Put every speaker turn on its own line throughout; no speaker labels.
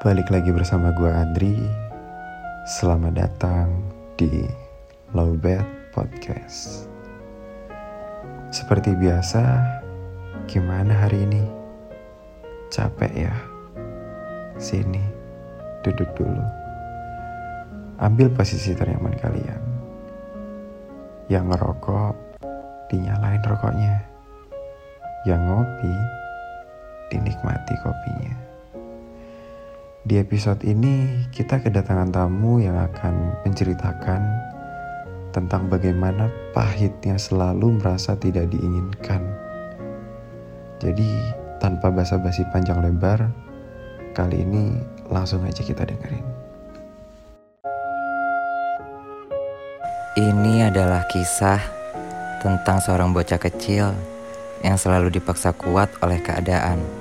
Balik lagi bersama gue Adri. Selamat datang di Lowbed Podcast. Seperti biasa Gimana hari ini? Capek ya? Sini Duduk dulu. Ambil posisi ternyaman kalian. Yang ngerokok Dinyalain rokoknya. Yang ngopi Dinikmati kopinya di episode ini, kita kedatangan tamu yang akan menceritakan tentang bagaimana pahitnya selalu merasa tidak diinginkan. Jadi, tanpa basa-basi panjang lebar, kali ini langsung aja kita dengerin.
Ini adalah kisah tentang seorang bocah kecil yang selalu dipaksa kuat oleh keadaan.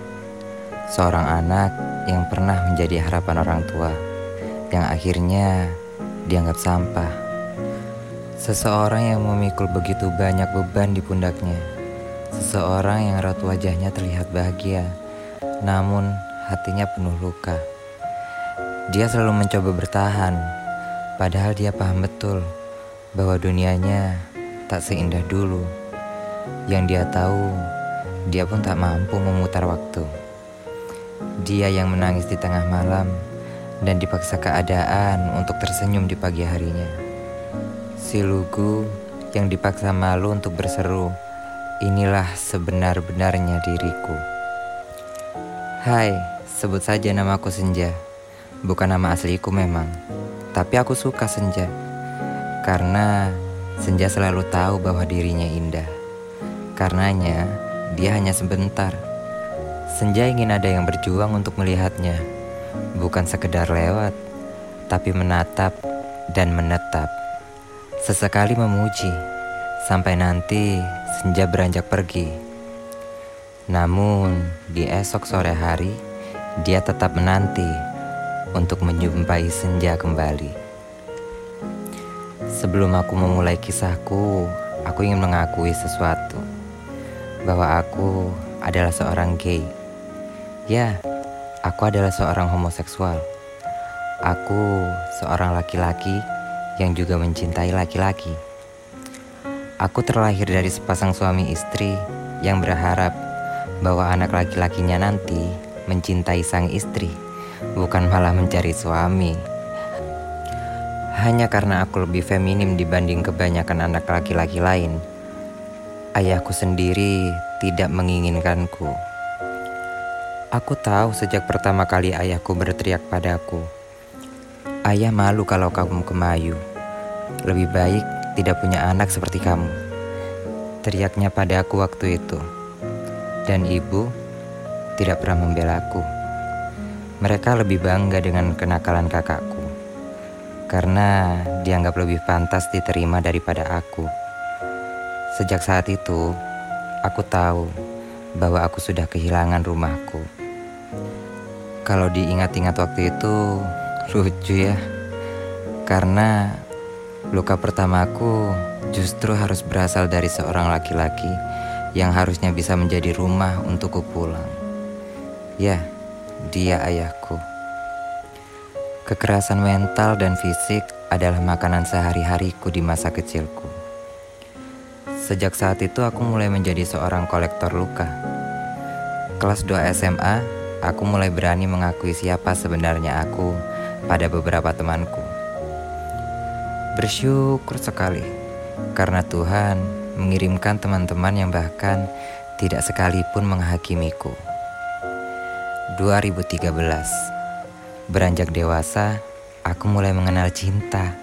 Seorang anak yang pernah menjadi harapan orang tua, yang akhirnya dianggap sampah. Seseorang yang memikul begitu banyak beban di pundaknya. Seseorang yang raut wajahnya terlihat bahagia, namun hatinya penuh luka. Dia selalu mencoba bertahan, padahal dia paham betul bahwa dunianya tak seindah dulu. Yang dia tahu, dia pun tak mampu memutar waktu. Dia yang menangis di tengah malam dan dipaksa keadaan untuk tersenyum di pagi harinya. Si lugu yang dipaksa malu untuk berseru, inilah sebenar-benarnya diriku. Hai, sebut saja namaku Senja. Bukan nama asliku memang, tapi aku suka Senja. Karena Senja selalu tahu bahwa dirinya indah. Karenanya, dia hanya sebentar Senja ingin ada yang berjuang untuk melihatnya, bukan sekedar lewat, tapi menatap dan menetap. Sesekali memuji, sampai nanti senja beranjak pergi. Namun, di esok sore hari, dia tetap menanti untuk menjumpai senja kembali. Sebelum aku memulai kisahku, aku ingin mengakui sesuatu bahwa aku adalah seorang gay. Ya, aku adalah seorang homoseksual. Aku seorang laki-laki yang juga mencintai laki-laki. Aku terlahir dari sepasang suami istri yang berharap bahwa anak laki-lakinya nanti mencintai sang istri, bukan malah mencari suami. Hanya karena aku lebih feminim dibanding kebanyakan anak laki-laki lain, ayahku sendiri tidak menginginkanku. Aku tahu sejak pertama kali ayahku berteriak padaku. Ayah malu kalau kamu kemayu. Lebih baik tidak punya anak seperti kamu. Teriaknya padaku waktu itu. Dan ibu tidak pernah membelaku. Mereka lebih bangga dengan kenakalan kakakku. Karena dianggap lebih pantas diterima daripada aku. Sejak saat itu, aku tahu bahwa aku sudah kehilangan rumahku. Kalau diingat-ingat waktu itu lucu ya. Karena luka pertamaku justru harus berasal dari seorang laki-laki yang harusnya bisa menjadi rumah untukku pulang. Ya, dia ayahku. Kekerasan mental dan fisik adalah makanan sehari-hariku di masa kecilku. Sejak saat itu aku mulai menjadi seorang kolektor luka. Kelas 2 SMA, aku mulai berani mengakui siapa sebenarnya aku pada beberapa temanku. Bersyukur sekali karena Tuhan mengirimkan teman-teman yang bahkan tidak sekalipun menghakimiku. 2013 Beranjak dewasa, aku mulai mengenal cinta.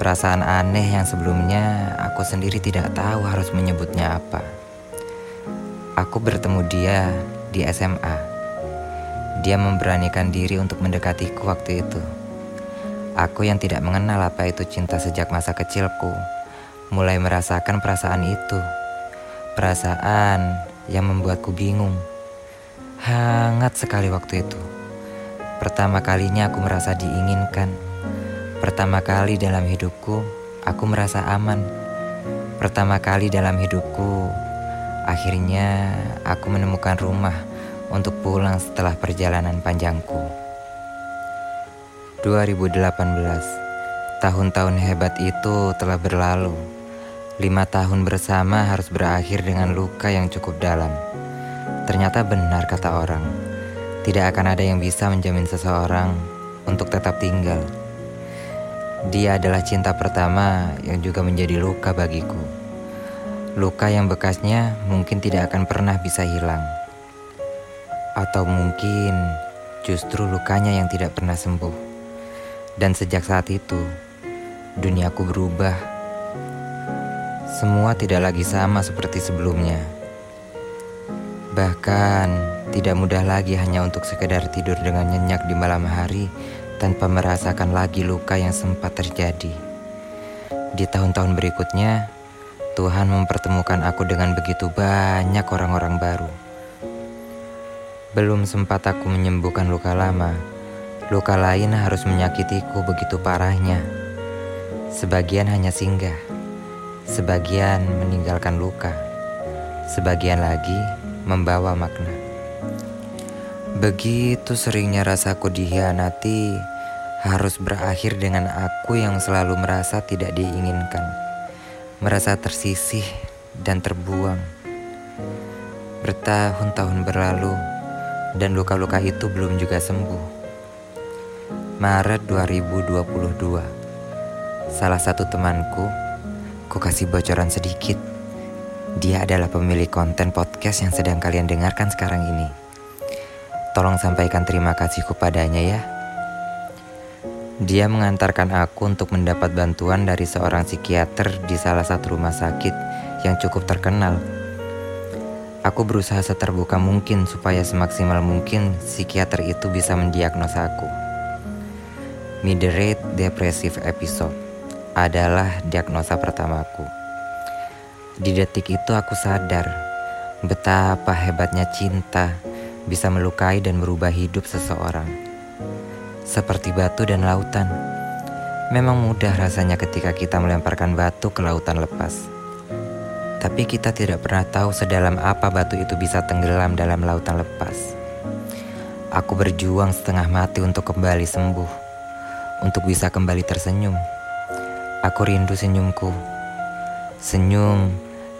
Perasaan aneh yang sebelumnya aku sendiri tidak tahu harus menyebutnya apa. Aku bertemu dia di SMA dia memberanikan diri untuk mendekatiku waktu itu. Aku yang tidak mengenal apa itu cinta sejak masa kecilku, mulai merasakan perasaan itu. Perasaan yang membuatku bingung. Hangat sekali waktu itu. Pertama kalinya aku merasa diinginkan. Pertama kali dalam hidupku, aku merasa aman. Pertama kali dalam hidupku, akhirnya aku menemukan rumah untuk pulang setelah perjalanan panjangku. 2018 Tahun-tahun hebat itu telah berlalu Lima tahun bersama harus berakhir dengan luka yang cukup dalam Ternyata benar kata orang Tidak akan ada yang bisa menjamin seseorang untuk tetap tinggal Dia adalah cinta pertama yang juga menjadi luka bagiku Luka yang bekasnya mungkin tidak akan pernah bisa hilang Atau mungkin justru lukanya yang tidak pernah sembuh dan sejak saat itu, duniaku berubah. Semua tidak lagi sama seperti sebelumnya. Bahkan, tidak mudah lagi hanya untuk sekedar tidur dengan nyenyak di malam hari tanpa merasakan lagi luka yang sempat terjadi. Di tahun-tahun berikutnya, Tuhan mempertemukan aku dengan begitu banyak orang-orang baru. Belum sempat aku menyembuhkan luka lama, Luka lain harus menyakitiku begitu parahnya. Sebagian hanya singgah, sebagian meninggalkan luka, sebagian lagi membawa makna. Begitu seringnya rasaku dihianati, harus berakhir dengan aku yang selalu merasa tidak diinginkan, merasa tersisih dan terbuang. Bertahun-tahun berlalu, dan luka-luka itu belum juga sembuh. Maret 2022 Salah satu temanku Ku kasih bocoran sedikit Dia adalah pemilik konten podcast yang sedang kalian dengarkan sekarang ini Tolong sampaikan terima kasih kepadanya ya Dia mengantarkan aku untuk mendapat bantuan dari seorang psikiater di salah satu rumah sakit yang cukup terkenal Aku berusaha seterbuka mungkin supaya semaksimal mungkin psikiater itu bisa mendiagnosa aku. Moderate depressive episode adalah diagnosa pertamaku. Di detik itu aku sadar betapa hebatnya cinta bisa melukai dan merubah hidup seseorang. Seperti batu dan lautan. Memang mudah rasanya ketika kita melemparkan batu ke lautan lepas. Tapi kita tidak pernah tahu sedalam apa batu itu bisa tenggelam dalam lautan lepas. Aku berjuang setengah mati untuk kembali sembuh untuk bisa kembali tersenyum. Aku rindu senyumku. Senyum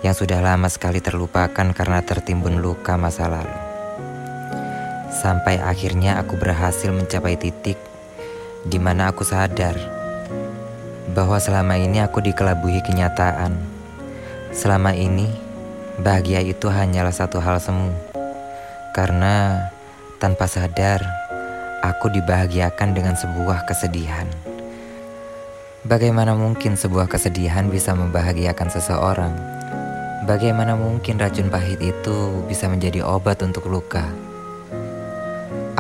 yang sudah lama sekali terlupakan karena tertimbun luka masa lalu. Sampai akhirnya aku berhasil mencapai titik di mana aku sadar bahwa selama ini aku dikelabui kenyataan. Selama ini, bahagia itu hanyalah satu hal semu. Karena tanpa sadar, aku dibahagiakan dengan sebuah kesedihan. Bagaimana mungkin sebuah kesedihan bisa membahagiakan seseorang? Bagaimana mungkin racun pahit itu bisa menjadi obat untuk luka?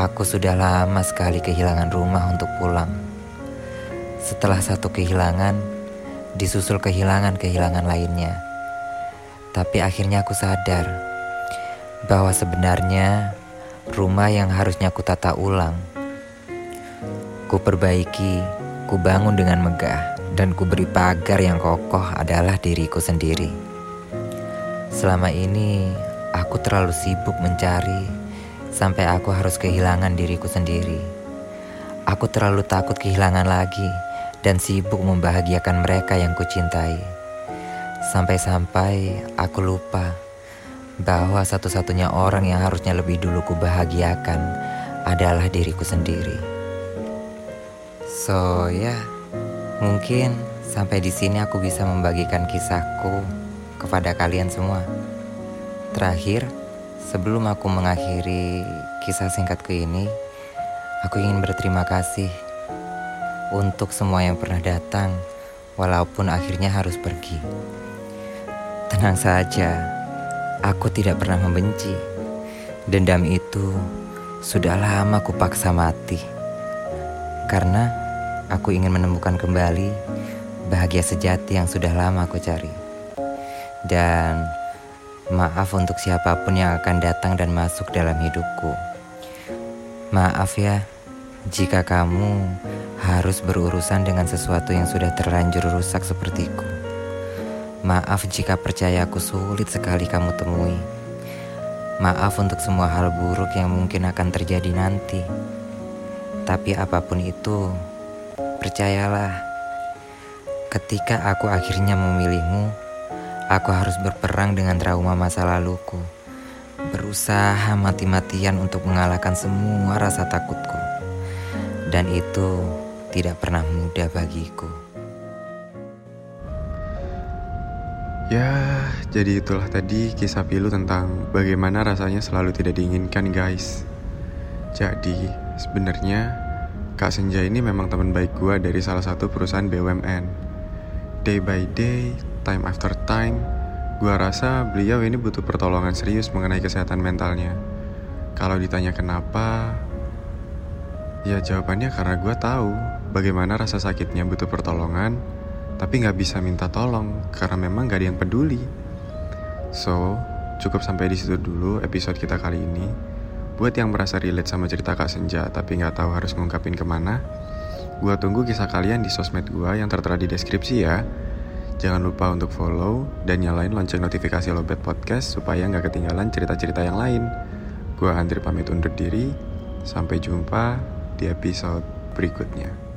Aku sudah lama sekali kehilangan rumah untuk pulang. Setelah satu kehilangan, disusul kehilangan-kehilangan lainnya. Tapi akhirnya aku sadar bahwa sebenarnya rumah yang harusnya ku tata ulang Ku perbaiki, ku bangun dengan megah, dan ku beri pagar yang kokoh adalah diriku sendiri. Selama ini, aku terlalu sibuk mencari, sampai aku harus kehilangan diriku sendiri. Aku terlalu takut kehilangan lagi, dan sibuk membahagiakan mereka yang kucintai. Sampai-sampai aku lupa bahwa satu-satunya orang yang harusnya lebih dulu kubahagiakan adalah diriku sendiri. So ya, mungkin sampai di sini aku bisa membagikan kisahku kepada kalian semua. Terakhir, sebelum aku mengakhiri kisah singkatku ini, aku ingin berterima kasih untuk semua yang pernah datang, walaupun akhirnya harus pergi. Tenang saja, aku tidak pernah membenci. Dendam itu sudah lama kupaksa mati. Karena Aku ingin menemukan kembali bahagia sejati yang sudah lama aku cari. Dan maaf untuk siapa pun yang akan datang dan masuk dalam hidupku. Maaf ya, jika kamu harus berurusan dengan sesuatu yang sudah terlanjur rusak sepertiku. Maaf jika percayaku sulit sekali kamu temui. Maaf untuk semua hal buruk yang mungkin akan terjadi nanti. Tapi apa pun itu, Percayalah, ketika aku akhirnya memilihmu, aku harus berperang dengan trauma masa laluku. Berusaha mati-matian untuk mengalahkan semua rasa takutku. Dan itu tidak pernah mudah bagiku.
Ya, jadi itulah tadi kisah pilu tentang bagaimana rasanya selalu tidak diinginkan guys. Jadi, sebenarnya Kak Senja ini memang teman baik gue dari salah satu perusahaan BUMN. Day by day, time after time, gue rasa beliau ini butuh pertolongan serius mengenai kesehatan mentalnya. Kalau ditanya kenapa, ya jawabannya karena gue tahu bagaimana rasa sakitnya butuh pertolongan, tapi nggak bisa minta tolong karena memang gak ada yang peduli. So, cukup sampai di situ dulu episode kita kali ini. Buat yang merasa relate sama cerita Kak Senja tapi nggak tahu harus ngungkapin ke mana, gua tunggu kisah kalian di sosmed gua yang tertera di deskripsi ya. Jangan lupa untuk follow dan nyalain lonceng notifikasi Lobet Podcast supaya nggak ketinggalan cerita-cerita yang lain. Gua Andri pamit undur diri. Sampai jumpa di episode berikutnya.